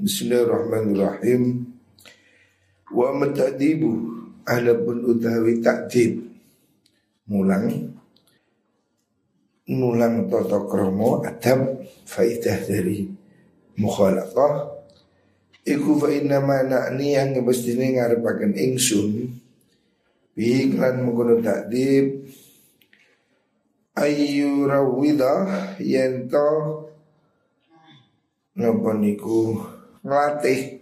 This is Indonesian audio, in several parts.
Bismillahirrahmanirrahim. Wa matadibu adapun utawi takdib mulang. Mulang toto kromo adab faidah dari mukhalafah iku fa inna ma na'ni yang mestine ngarepaken ingsun. Bi iklan mengkono takdib ayu rawida yento napa niku nglatih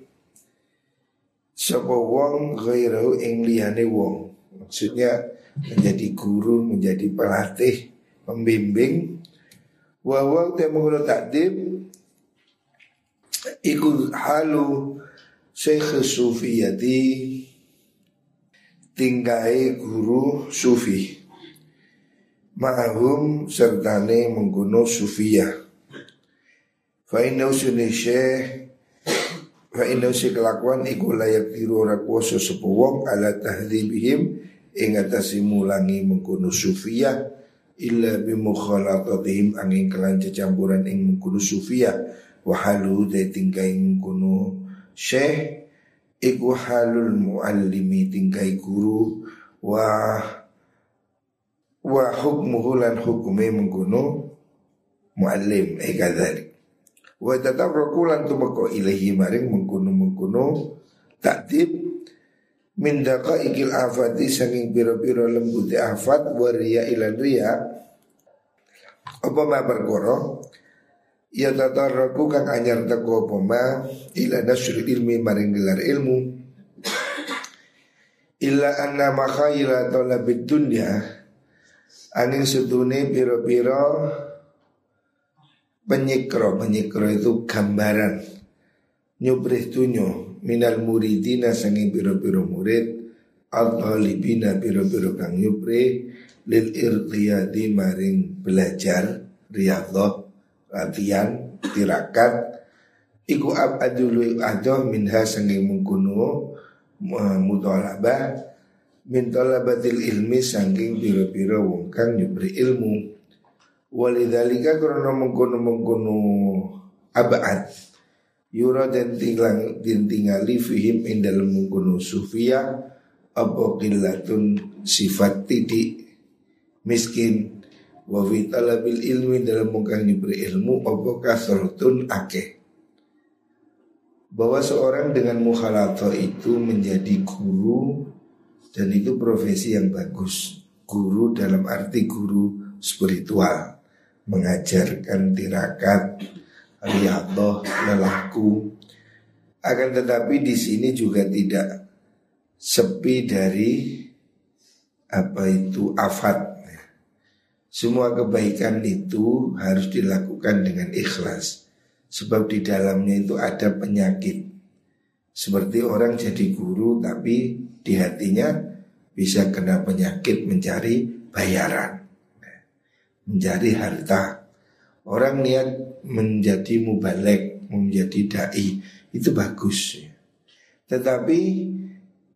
sapa wong ghairu ing liyane wong. Maksudnya menjadi guru menjadi pelatih pembimbing. Wa wa mengkono takdib iku halu Syekh Sufiyati tinggai guru sufi. Ma'hum sertane mengguno sufiyah. Inna usuni syekh Fa inna usuni kelakuan iku layak tiru ora kuasa sepuwong ala tahdibihim ing atase mulangi mengkono sufiyah illa bi mukhalatatihim angin kelan cecampuran ing mengkono sufiyah. Wa halu de tingkai mengkono syekh iku halul muallimi tingkai guru. Wa wa hukmuhu lan hukume mengkono muallim e kadzalik wa tatarruku lan tumako ilahi maring mengkono mengkono taktib min ikil afati saking pira-pira lembute afat wa riya ilan riya. Apa ma perkara? Ya tatarraku kang anyar teko poma ila nasri ilmi maring gelar ilmu. Illa anna makhaila talabid dunya. Angin sedune piro-piro penyikro penyikro itu gambaran. Nyubrih tunyo minal muridina sangi piro-piro murid al-ghalibina piro-piro kang nyubrih lil irtiyadi maring belajar riyadhah latihan tirakat. Iku abadulu ado minha sangi mengkuno mutolaba min talabatil ilmi sangking biro-biro wong kang nyubri ilmu walidhalika krono mengkuno abad. Yura dan tinggal tingali fihim dalam mengkuno sufia apa qillatun sifat tidik miskin. Wa fi ilmi dalam mungkang diberi ilmu apa kasratun akeh. Bahwa seorang dengan mukhalato itu menjadi guru dan itu profesi yang bagus. Guru dalam arti guru spiritual mengajarkan tirakat riyadhah lelaku. Akan tetapi di sini juga tidak sepi dari apa itu afat. Semua kebaikan itu harus dilakukan dengan ikhlas. Sebab di dalamnya itu ada penyakit. Seperti orang jadi guru tapi di hatinya bisa kena penyakit mencari bayaran Mencari harta Orang niat menjadi mubalek, menjadi da'i Itu bagus Tetapi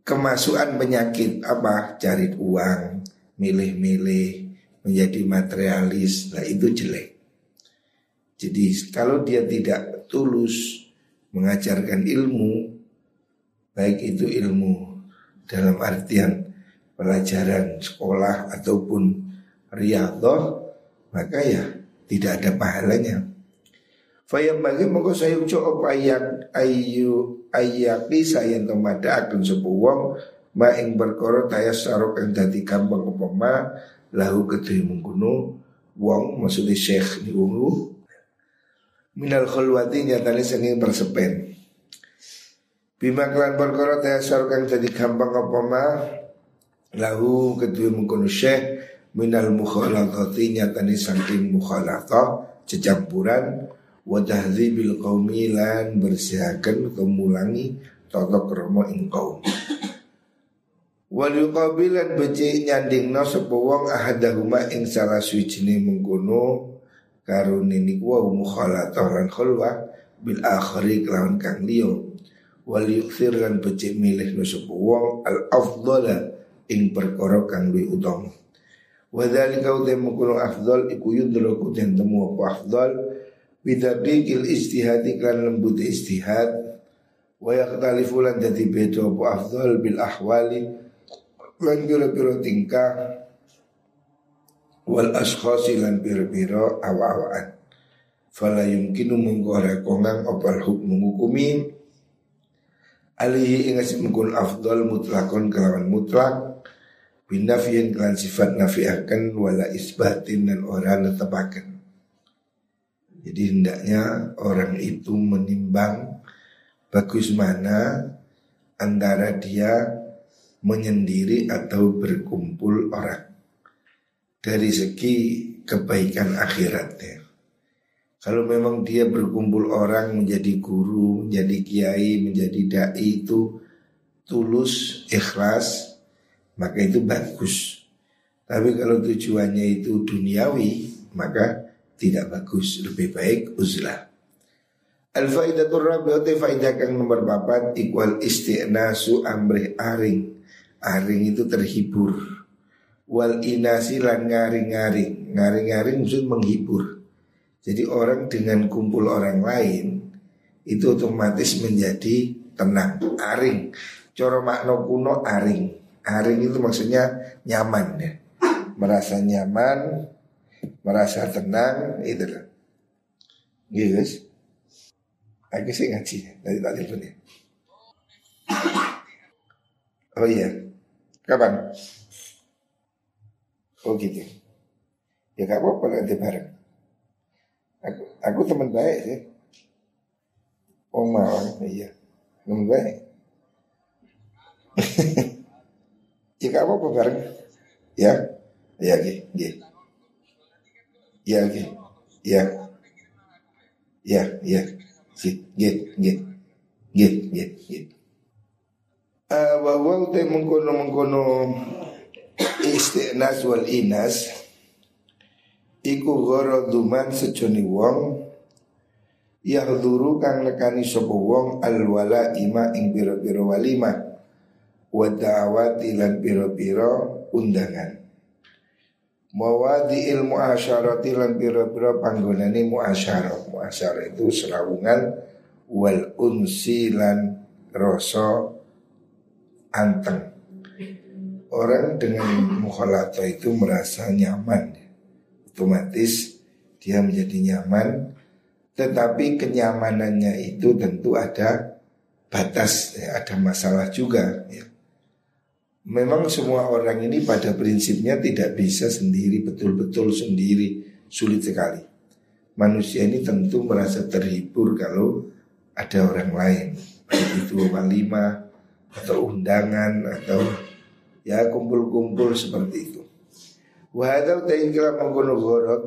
kemasukan penyakit apa? Cari uang, milih-milih menjadi materialis, nah itu jelek. Jadi kalau dia tidak tulus mengajarkan ilmu, baik itu ilmu dalam artian pelajaran sekolah ataupun riyadhah, maka ya tidak ada pahalanya. Fayam bagi mongko saya ucap ayak ayu ayaki saya temada akan sebuah wong ma ing berkoro tayas sarok yang dadi gampang upama lahu kedhe mengkono wong maksudnya syekh ni wong minal khulwati nyatane saking persepen bima kelan perkara tasar kang jadi gampang apa ma lahu kedue mengkono syekh minal mukhalatati nyatane saking mukhalatah cecampuran wa tahdzibil qaumi lan bersihaken kemulangi tata krama ing kaum. Wal yuqabilan beci nyandingno sapa wong ahadahuma ing salah suwijine mengkono karune niku wa mukhalatah lan khulwa bil akhiri kelawan kang liya. Wal yukthir lan beci milih sapa wong al afdhala ing perkara kang luwih utama wa dzalika utem mengkono afdal iku yudroku den temu apa afdal. Bidabdikil istihadi kan lembut istihad. Wa yakhtalifu lan dadi beda apa afdal bil ahwali Lan pira-pira tingkah. Wal ashkhasi lan pira-pira awa-awaan. Fala yumkinu mengkora kongang opal hukmu hukumi Alihi ingat mengkun afdal mutlakon kelawan mutlak Binafiyin kelan sifat nafiakan wala isbatin dan orang netapakan Jadi hendaknya orang itu menimbang Bagus mana antara dia menyendiri atau berkumpul orang. Dari segi kebaikan akhiratnya. Kalau memang dia berkumpul orang menjadi guru, menjadi kiai, menjadi dai itu tulus, ikhlas, maka itu bagus. Tapi kalau tujuannya itu duniawi, maka tidak bagus. Lebih baik uzlah. Al-faidatul rabi'ati faidah kang nomor papat ikwal isti'nasu amrih aring. Aring itu terhibur. Wal inasi lan ngaring-ngaring. Ngaring-ngaring maksud menghibur. Jadi orang dengan kumpul orang lain itu otomatis menjadi tenang, aring. Coro makno kuno aring. Aring itu maksudnya nyaman ya. Merasa nyaman, merasa tenang, itu lah. Gitu guys. Aku sih ngaji dari tadi pun ya. Oh iya, kapan? Oh gitu. Ya gak apa-apa nanti bareng. Aku, aku teman baik sih. Oh mau, iya. Teman baik. ya gak apa-apa bareng. Ya, ya gih, gih. Ya gih, ya. Ya, ya. Gih, gih, gih. Gih, gih, gih. Bahwa utai mengkono-mengkono istiqnas wal inas Iku goro duman sejoni wong Yahduru kang nekani sopo wong Alwala ima ing walima Wadawat ilan piro-piro undangan. Mawadi ilmu asyarati lan piro-piro panggonani muasyarah Muasyarah itu serawungan Wal unsi lan roso anteng. Orang dengan mukhalato itu merasa nyaman. Otomatis dia menjadi nyaman tetapi kenyamanannya itu tentu ada batas ya, ada masalah juga ya. Memang semua orang ini pada prinsipnya tidak bisa sendiri betul-betul sendiri sulit sekali. Manusia ini tentu merasa terhibur kalau ada orang lain, itu walima atau undangan atau ya kumpul-kumpul seperti itu. Wahadau ta'in kira mengkono gorot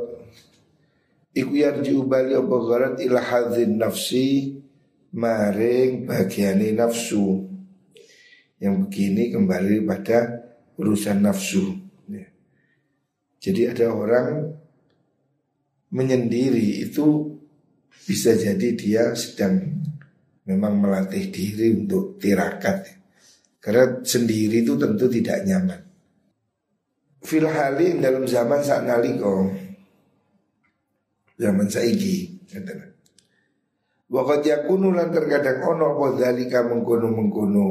Iku yarji ubali apa gorot ila nafsi Maring bagiani nafsu Yang begini kembali pada urusan nafsu. Ya. Jadi ada orang menyendiri itu bisa jadi dia sedang memang melatih diri untuk tirakat. Karena sendiri itu tentu tidak nyaman. Fil halin dalam zaman saat naliko zaman saiki Wakat yakunu lan terkadang ono apa dalika mengkono mengkono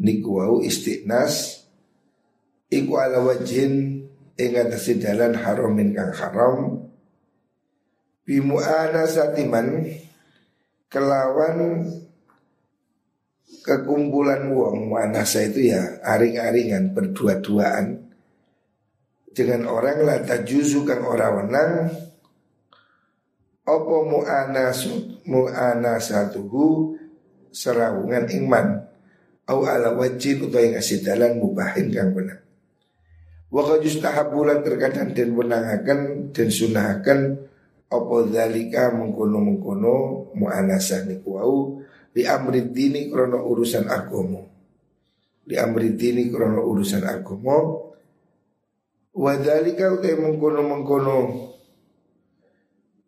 niku wau istiqnas iku ala wajhin ing atase dalan haramin kang haram. Bimuana satiman kelawan kekumpulan wong muanasa itu ya aring-aringan berdua-duaan. Dengan orang la tajuzu kang ora wenang apa mu'anasu mu'anasatuhu serawungan iman au ala wajin yang asih dalan mubahin kang benar wa yustahabulan terkadang dan wenangaken dan sunahaken apa zalika mengkono-mengkono mu'anasah niku wau li amri dini krono urusan agama. Li amri dini krono urusan agama. Wadhalika utai mengkono-mengkono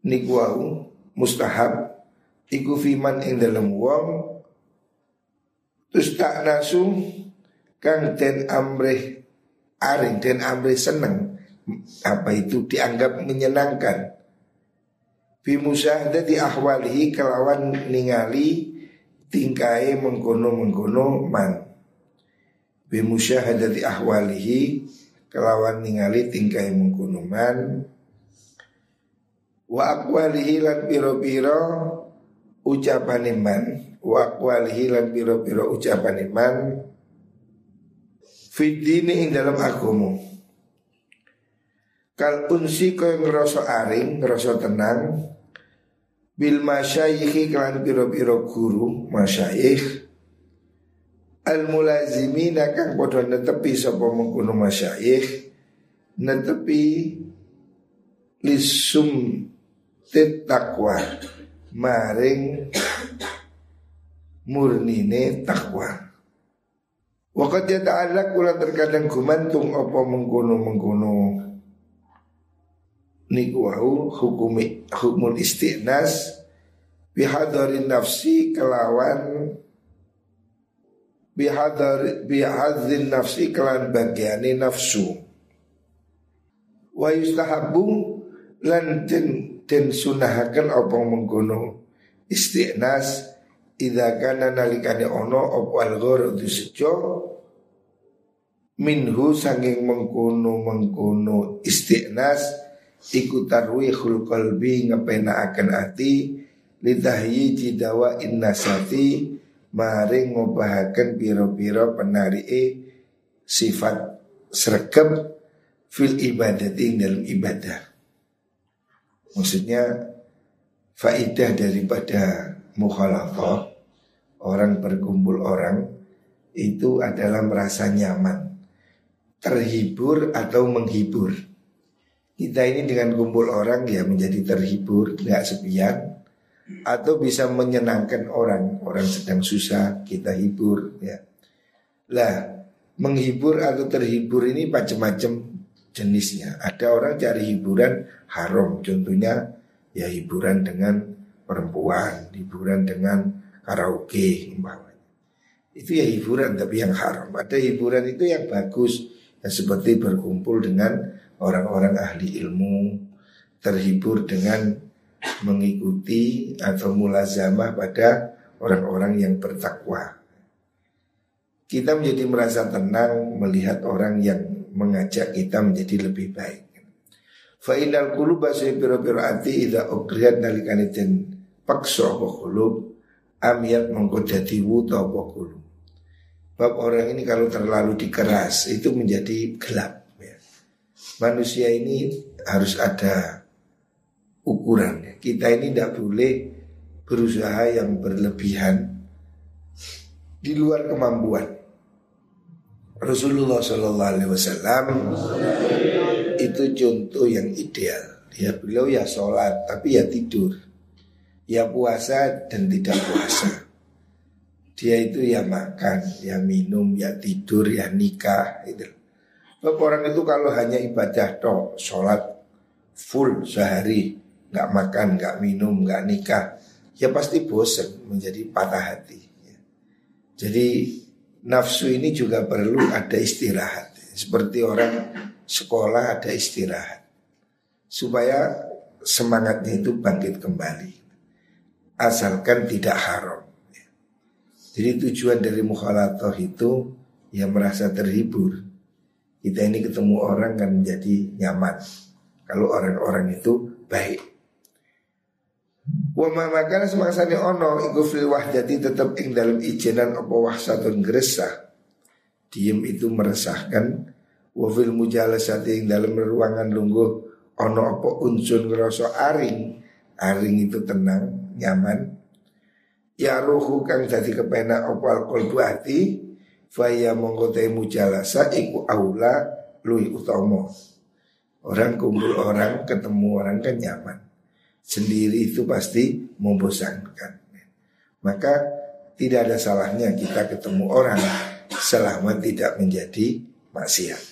Nikwau mustahab Iku fiman ing dalam wong Terus tak nasu Kang den amrih Aring. Den amrih seneng Apa itu dianggap menyenangkan. Bimusyahadati ahwalihi kelawan ningali tingkai mengkono-mengkono man. Bimusyahadati ahwalihi kelawan ningali tingkai mengkono man. Wa akwalihi lan piro-piro ucapan iman Wa akwalihi lan piro-piro ucapan iman Fidini ing dalam agama Kal unsi kau ngerasa aring, ngerasa tenang bil masyayikhi kelan piro-piro guru masyayikh al mulazimina kang padha netepi sapa mengkono masyayikh netepi lisum tit takwa maring murnine takwa. Wakat ya ta'ala kula terkadang gumantung apa mengkono-mengkono niku wau hukumi hukumul istiqnas bihadarin nafsi kelawan bihadar bihadzin nafsi kelawan bagiani nafsu. Wa yustahabu lan den den sunahaken apa mengkono istiqnas idza kana nalikane ono apa al sejo minhu sanging mengkono mengkono istiqnas iku tarwihul qalbi ngepena akan ati lidahyi jidawa innasati maring ngobahaken piro-piro penari sifat sregep fil ibadati dalam ibadah. Maksudnya faidah daripada mukhalafah orang berkumpul orang itu adalah merasa nyaman, terhibur atau menghibur. Kita ini dengan kumpul orang ya menjadi terhibur, nggak sepian, atau bisa menyenangkan orang, orang sedang susah kita hibur ya. Lah menghibur atau terhibur ini macam-macam jenisnya. Ada orang cari hiburan haram, contohnya ya hiburan dengan perempuan, hiburan dengan karaoke umpamanya. Itu ya hiburan tapi yang haram. Ada hiburan itu yang bagus, ya seperti berkumpul dengan orang-orang ahli ilmu terhibur dengan mengikuti atau mulazamah pada orang-orang yang bertakwa. Kita menjadi merasa tenang melihat orang yang mengajak kita menjadi lebih baik. Fa innal quluba saybiru ati idza ukriyat nalikane den paksa apa qulub amiyat mengko dadi wuta apa qulub. Bab orang ini kalau terlalu dikeras itu menjadi gelap manusia ini harus ada ukuran. Kita ini tidak boleh berusaha yang berlebihan di luar kemampuan. Rasulullah Shallallahu Alaihi Wasallam itu contoh yang ideal. Ya beliau ya sholat tapi ya tidur, ya puasa dan tidak puasa. Dia itu ya makan, ya minum, ya tidur, ya nikah. Itu. Sebab orang itu kalau hanya ibadah toh, sholat full sehari, nggak makan, nggak minum, nggak nikah, ya pasti bosan menjadi patah hati. Jadi nafsu ini juga perlu ada istirahat. Seperti orang sekolah ada istirahat. Supaya semangatnya itu bangkit kembali. Asalkan tidak haram. Jadi tujuan dari mukhalatoh itu ya merasa terhibur kita ini ketemu orang kan menjadi nyaman Kalau orang-orang itu baik Wa ma makana semaksane ono iku fil wahdati tetap ing dalam ijenan apa wahsatun gresah. Diem itu meresahkan wa fil mujalasati ing dalam ruangan lungguh ono apa unsur ngerasa aring. Aring itu tenang, nyaman. Ya ruhu kang dadi kepenak apa alkohol hati Faya mongkote mujalasa iku aula lui utomo Orang kumpul orang, ketemu orang kan nyaman. Sendiri itu pasti membosankan. Maka tidak ada salahnya kita ketemu orang Selama tidak menjadi maksiat.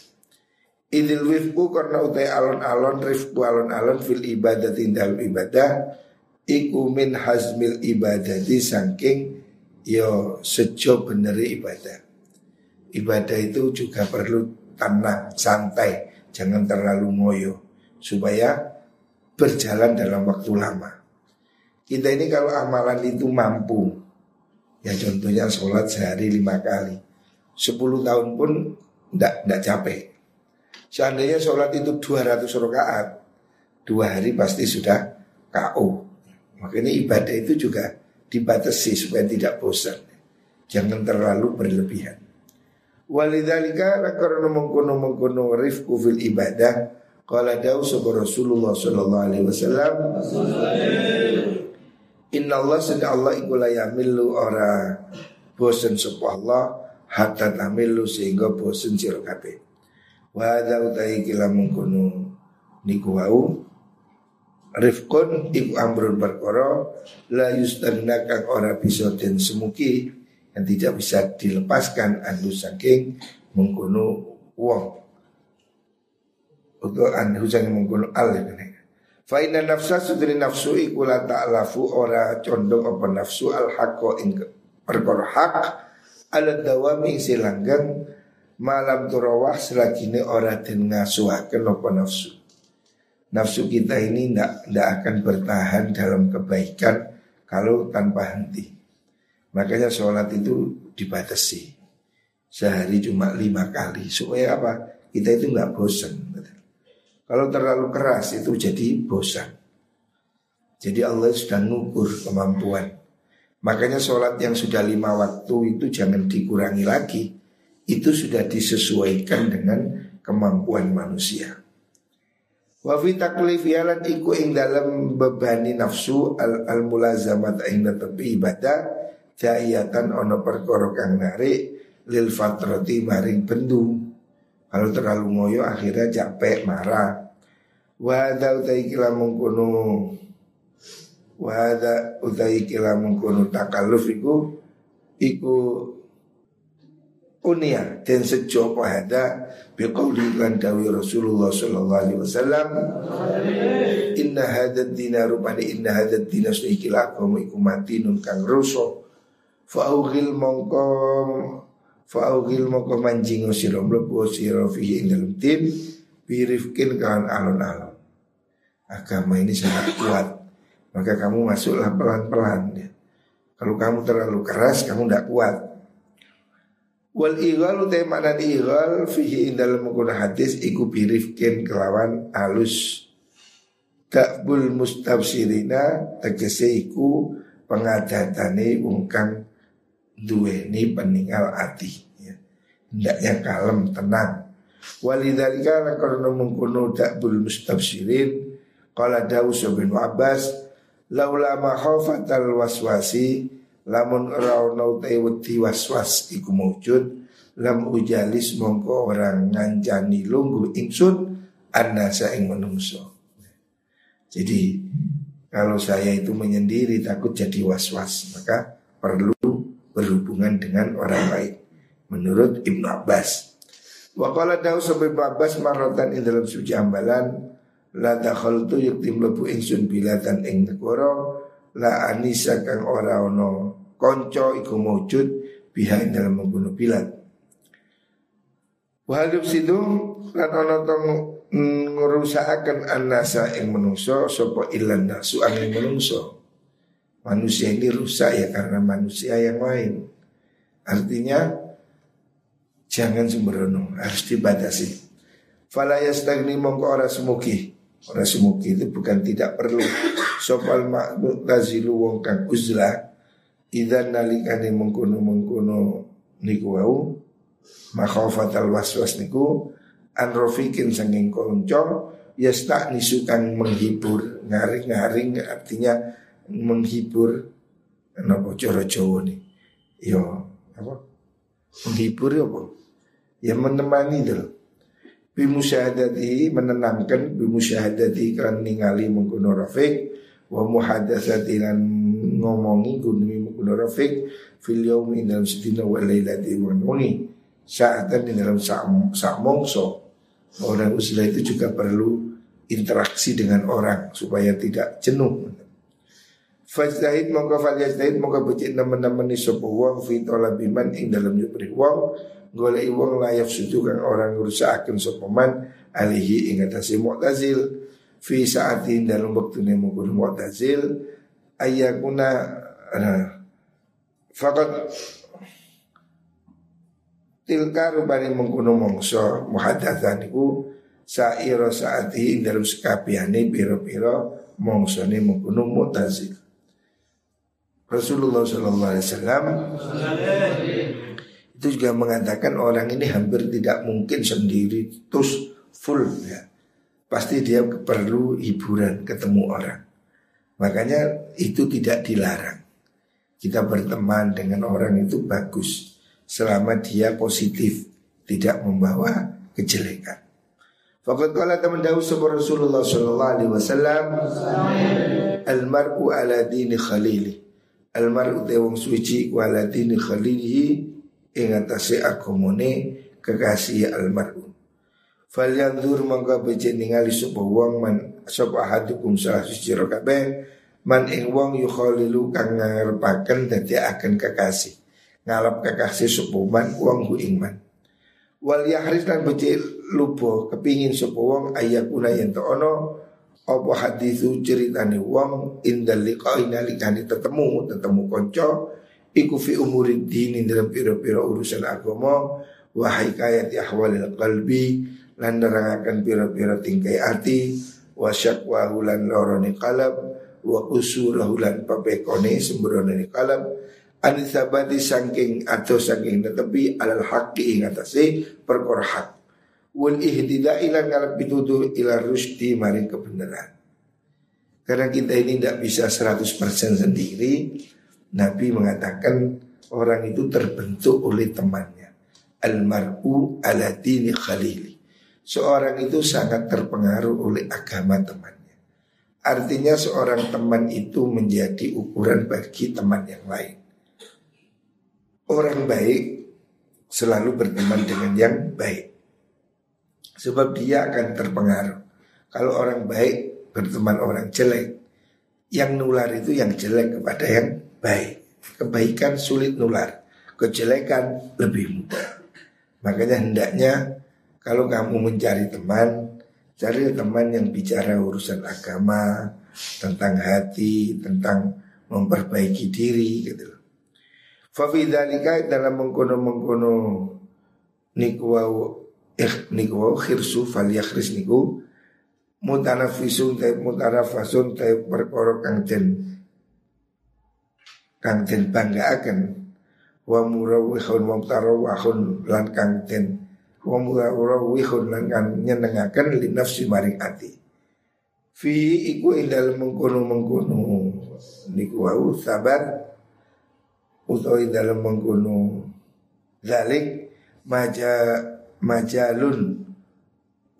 Idil wifku karena utai alon-alon Rifku alon-alon fil ibadah dalam ibadah Iku min hazmil ibadati sangking Yo sejo beneri ibadah. Ibadah itu juga perlu tenang, santai, jangan terlalu ngoyo supaya berjalan dalam waktu lama. Kita ini kalau amalan itu mampu Ya contohnya sholat sehari lima kali Sepuluh tahun pun tidak capek. Seandainya sholat itu 200 rakaat Dua hari pasti sudah KO Makanya ibadah itu juga dibatasi supaya tidak bosan. Jangan terlalu berlebihan. Walidhalika karena mengkono mengkono rifku fil ibadah. Qala dawu sapa Rasulullah sallallahu alaihi wasallam. Inna Allah sedang Allah iku la yamilu ora bosen sapa Allah hatta tamilu sehingga bosen sira kabeh. Wa hadza utai kila mengkono niku wau rifqun iku amrun perkara la yustagna kang ora bisa den semuki yang tidak bisa dilepaskan anu saking mengkono wong untuk anu saking mengkono al ya Fa inna nafsa sudri nafsu iku la ta'lafu ora condong apa nafsu al haqqo ing perkara hak ala dawami silanggang malam turawah selagine ora den ngasuhaken apa nafsu. Nafsu kita ini ndak akan bertahan dalam kebaikan kalau tanpa henti. Makanya sholat itu dibatasi. Sehari cuma lima kali. Supaya apa? Kita itu nggak bosan Kalau terlalu keras itu jadi bosan. Jadi Allah sudah ngukur kemampuan. Makanya sholat yang sudah lima waktu itu jangan dikurangi lagi. Itu sudah disesuaikan dengan kemampuan manusia Wa fi taklifiyalan iku ing dalam bebani nafsu al, al mulazamat ing tepi ibadah Jahiyatan ono perkara kang narik lil fatrati maring bendu. Kalau terlalu ngoyo akhirnya capek marah. Wada utai kila mengkono Wada utai kila mengkono takaluf iku Iku unia dan sejo hada biqauli lan dawi Rasulullah sallallahu alaihi wasallam. Inna hadad dina rupani inna hadad dina suikila kamu iku mati nun kang rusuh. Fa'ugil mongko Fa'ugil mongko manjingo siro mlebu siro fihi ing dalam tim Birifkin kawan alon-alon. Agama ini sangat kuat. Maka kamu masuklah pelan-pelan ya. Kalau kamu terlalu keras kamu tidak kuat Wal ighal utai makna ighal Fihi ing dalam menggunakan hadis Iku birifkin kelawan alus Takbul mustabsirina Tegese iku pengadatane ungkang duwe ini peninggal hati ya. Hendaknya kalem, tenang Walidhalika karena mengkuno dakbul mustabsirin Kala Dawus bin Abbas Laula makhafatal waswasi Lamun raunau teweti waswas iku mujud Lam ujalis mongko orang ngancani lunggu ingsun Annasa ing menungso Jadi kalau saya itu menyendiri takut jadi was-was Maka perlu berhubungan dengan orang lain menurut Ibnu Abbas. Wakala dahu sampai Abbas marotan ing dalam suci ambalan la dakhaltu yaktim lebu ingsun bilatan ing negara la anisa kang ora ono konco iku mujud ing dalam membunuh bilat. Wahadub situ lan ono tong ngerusakaken anasa ing menungso sapa ilan nasu angin menungso. Manusia ini rusak ya karena manusia yang lain. Artinya jangan sembrono, harus dibatasi. Fala yastagni mongko ora semuki. Ora semuki itu bukan tidak perlu. Sopal tazilu wong kang uzlah idan nalikane mengkono-mengkono niku wau makhafatal waswas niku anrofikin sanging konco yastak nisukan menghibur ngaring-ngaring artinya menghibur kenapa cara Jawa nih yo apa? Menghibur ya apa? Ya menemani itu bimusyahadati menenangkan bimusyahadati kan ningali mengkuno rafiq wa muhadatsati lan ngomongi gunmi mengkuno rafiq fil yaumi dalam sedina wa lailati wa nuni saatan di dalam sak mongso. Orang usia itu juga perlu interaksi dengan orang supaya tidak jenuh. Fajtahid mongko faljastahid mongko becik nemen-nemen ni sapa wong fi talabiman ing dalam nyupri wong. Golek wong layak sudu kang orang ngrusakaken sapa man alihi ing atase mu'tazil fi saatin dalam waktu ne mungkul mu'tazil ayakuna fakat tilka rupane mengkono mongso muhadatsan sairo saati dalam sekabiane piro-piro mongsone mengkono mutazil. Rasulullah Shallallahu Alaihi Wasallam itu juga mengatakan orang ini hampir tidak mungkin sendiri terus full ya pasti dia perlu hiburan ketemu orang. Makanya itu tidak dilarang. Kita berteman dengan orang itu bagus selama dia positif tidak membawa kejelekan. Fakat kala teman dahulu sebuah Rasulullah Sallallahu Alaihi Wasallam Almaru ala dini khalili. Almaru te wong suci ala dini khalilihi Ingatasi akomone kekasih almaru Falyandur mangka bece ningali sapa wong man sapa ahadukum salah suci kabeh man ing wong yukhalilu kang ngarepaken dadi akan kekasih. Ngalap kekasih supuman wong hu ingman wal yahris lan becik lupo kepingin sapa wong ayakuna yen to ono apa hadisu ceritane wong indal liqa'i nalikane tetemu tetemu konco iku fi umurid dini dalam pira-pira urusan agama wa hikayat ahwalil qalbi lan nerangaken pira-pira tingkai ati wa syakwa hulan lorone kalab wa usurahu lan papekone sembrono kalab. Anisabati sangking atau sangking tetapi alal haqqi ing atase perkara hak. Wal ihtida ila ngalap pitutur ila rusdi maring kebenaran. Karena kita ini tidak bisa 100% sendiri Nabi mengatakan orang itu terbentuk oleh temannya. Almar'u ala dini khalili Seorang itu sangat terpengaruh oleh agama temannya Artinya seorang teman itu menjadi ukuran bagi teman yang lain Orang baik selalu berteman dengan yang baik. Sebab dia akan terpengaruh. Kalau orang baik berteman orang jelek, yang nular itu yang jelek kepada yang baik. Kebaikan sulit nular, kejelekan lebih mudah. Makanya hendaknya kalau kamu mencari teman, cari teman yang bicara urusan agama, tentang hati, tentang memperbaiki diri gitu. Fafidalika dalam mengkono-mengkono niku wau eh niku wau khirsu falyakhris niku mutanafisun ta mutanafasun ta perkara kang den kang den banggaaken wa murawihun wa tarawahun lan kang den wa murawihun lan kang nyenengaken li nafsi maring ati fi iku ing dalem mengkono-mengkono. Niku wau sabar. Utawi dalam mengkuno zalik maja majalun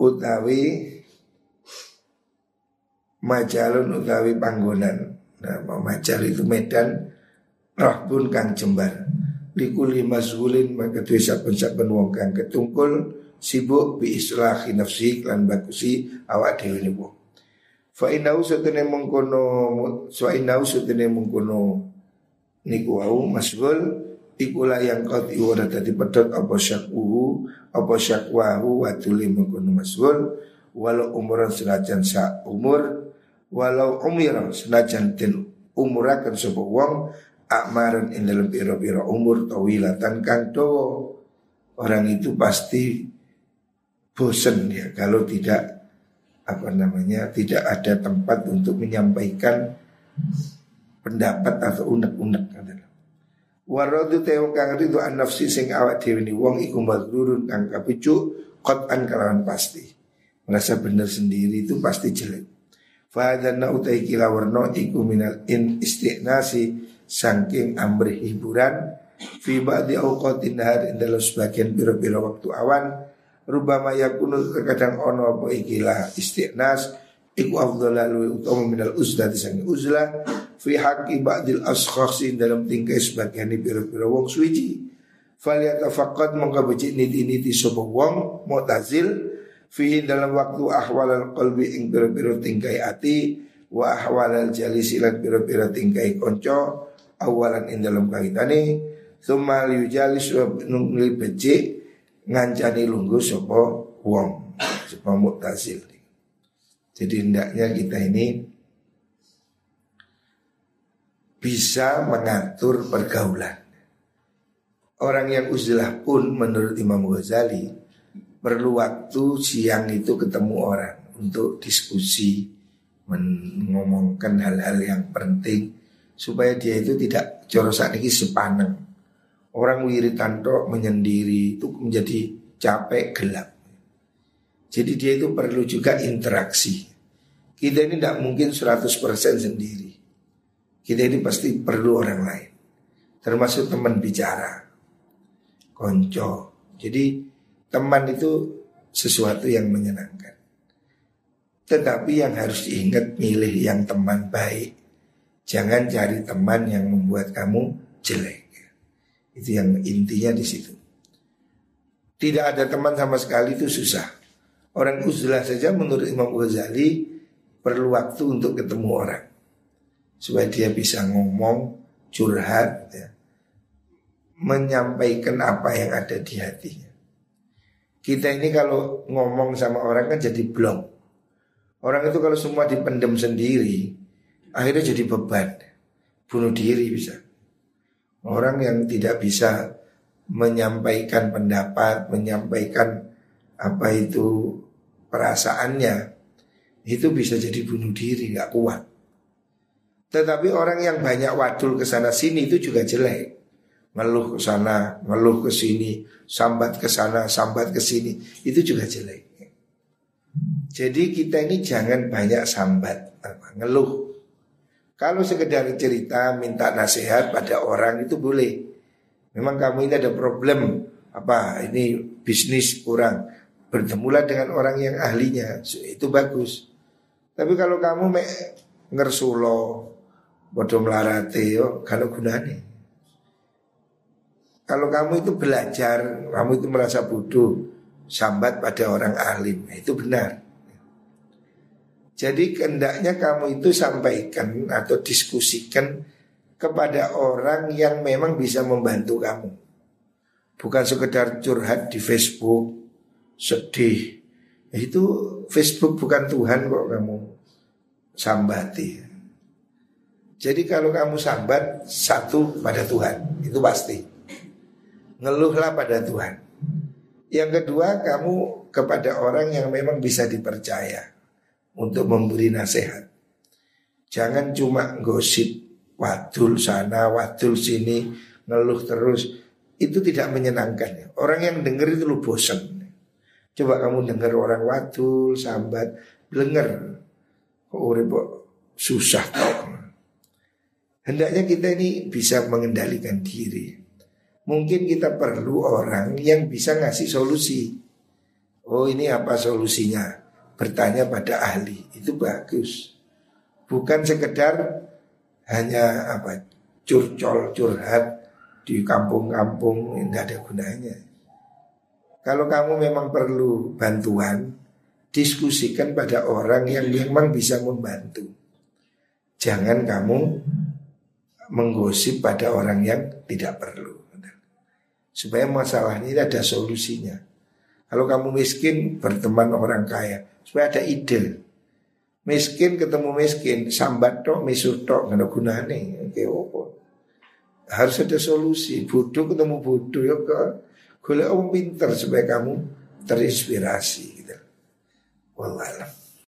utawi majalun utawi panggonan. Nah majal itu medan rahbun kang jembar likuli mazhulin maka tuh saben-saben wong kang ketungkul sibuk bi islahi nafsi lan bagusi awak dhewe niku fa inau satene mengkono fa inau satene mengkono niku wau masgul ikulah yang kau tiwara tadi pedot apa syakwu apa syakwahu watuli mengkono masgul walau umuran senajan sa umur walau umiran senajan ten umurakan sebuah wong akmaran in dalam piro-piro umur tawilatan kanto orang itu pasti bosan ya kalau tidak apa namanya tidak ada tempat untuk menyampaikan pendapat atau unek-unek. Waradu teo kang ridu an nafsi sing awak dhewe ni wong iku madrurun kang kapicu qat'an kalawan pasti. Merasa benar sendiri itu pasti jelek. Fahadanna utai kila warno iku minal in istinasi sangking amri hiburan fi ba'di awqatin nahar dalam sebagian biro-biro waktu awan rubama yakunu terkadang ono apa ikilah istiqnas iku afdalalu utama minal uzlah disangi uzlah fi haqqi ba'dil askhasi dalam tingkah sebagian pira-pira wong suci. Falyatafaqqad mongko becik niti-niti sapa wong mu'tazil fihi dalam waktu ahwalal qalbi ing pira-pira tingkai ati wa ahwalal jalisi lan pira-pira tingkai konco awalan ing dalam kaitane summa yujalis wa nungli becik ngancani lungguh sapa wong sapa mu'tazil jadi hendaknya kita ini bisa mengatur pergaulan. Orang yang uzlah pun menurut Imam Ghazali perlu waktu siang itu ketemu orang untuk diskusi, mengomongkan hal-hal yang penting supaya dia itu tidak jorosan ini sepaneng. Orang wiritan tok menyendiri itu menjadi capek gelap. Jadi dia itu perlu juga interaksi. Kita ini tidak mungkin 100% sendiri. Kita ini pasti perlu orang lain. Termasuk teman bicara. Konco. Jadi teman itu sesuatu yang menyenangkan. Tetapi yang harus diingat milih yang teman baik. Jangan cari teman yang membuat kamu jelek. Itu yang intinya di situ. Tidak ada teman sama sekali itu susah. Orang uzlah saja menurut Imam Ghazali perlu waktu untuk ketemu orang supaya dia bisa ngomong, curhat, ya, menyampaikan apa yang ada di hatinya. Kita ini kalau ngomong sama orang kan jadi blok. Orang itu kalau semua dipendam sendiri, akhirnya jadi beban, bunuh diri bisa. Orang yang tidak bisa menyampaikan pendapat, menyampaikan apa itu perasaannya itu bisa jadi bunuh diri nggak kuat. Tetapi orang yang banyak wadul ke sana sini itu juga jelek. Ngeluh ke sana, ngeluh ke sini, sambat ke sana, sambat ke sini, itu juga jelek. Jadi kita ini jangan banyak sambat, apa, ngeluh. Kalau sekedar cerita, minta nasihat pada orang itu boleh. Memang kamu ini ada problem, apa ini bisnis kurang bertemulah dengan orang yang ahlinya itu bagus. Tapi kalau kamu me ngersulo bodoh melarate kalau gunanya. Kalau kamu itu belajar, kamu itu merasa bodoh, sambat pada orang alim, itu benar. Jadi kendaknya kamu itu sampaikan atau diskusikan kepada orang yang memang bisa membantu kamu. Bukan sekedar curhat di Facebook, sedih. Itu Facebook bukan Tuhan kok kamu sambati. Jadi kalau kamu sambat satu pada Tuhan, itu pasti. Ngeluhlah pada Tuhan. Yang kedua kamu kepada orang yang memang bisa dipercaya untuk memberi nasihat. Jangan cuma gosip wadul sana, wadul sini, ngeluh terus. Itu tidak menyenangkan. Orang yang dengar itu lu bosan. Coba kamu dengar orang wadul, sambat, blenger. Kok susah kok. Hendaknya kita ini bisa mengendalikan diri. Mungkin kita perlu orang yang bisa ngasih solusi. Oh ini apa solusinya? Bertanya pada ahli. Itu bagus. Bukan sekedar hanya apa curcol curhat di kampung-kampung tidak ada gunanya. Kalau kamu memang perlu bantuan, diskusikan pada orang yang memang bisa membantu. Jangan kamu menggosip pada orang yang tidak perlu. Supaya masalah ini ada solusinya. Kalau kamu miskin berteman orang kaya, supaya ada ide. Miskin ketemu miskin, sambat tok, misur tok, nggak ada gunanya. Harus ada solusi. Bodoh ketemu bodoh ya Golek orang pinter supaya kamu terinspirasi gitu. Wallahualam.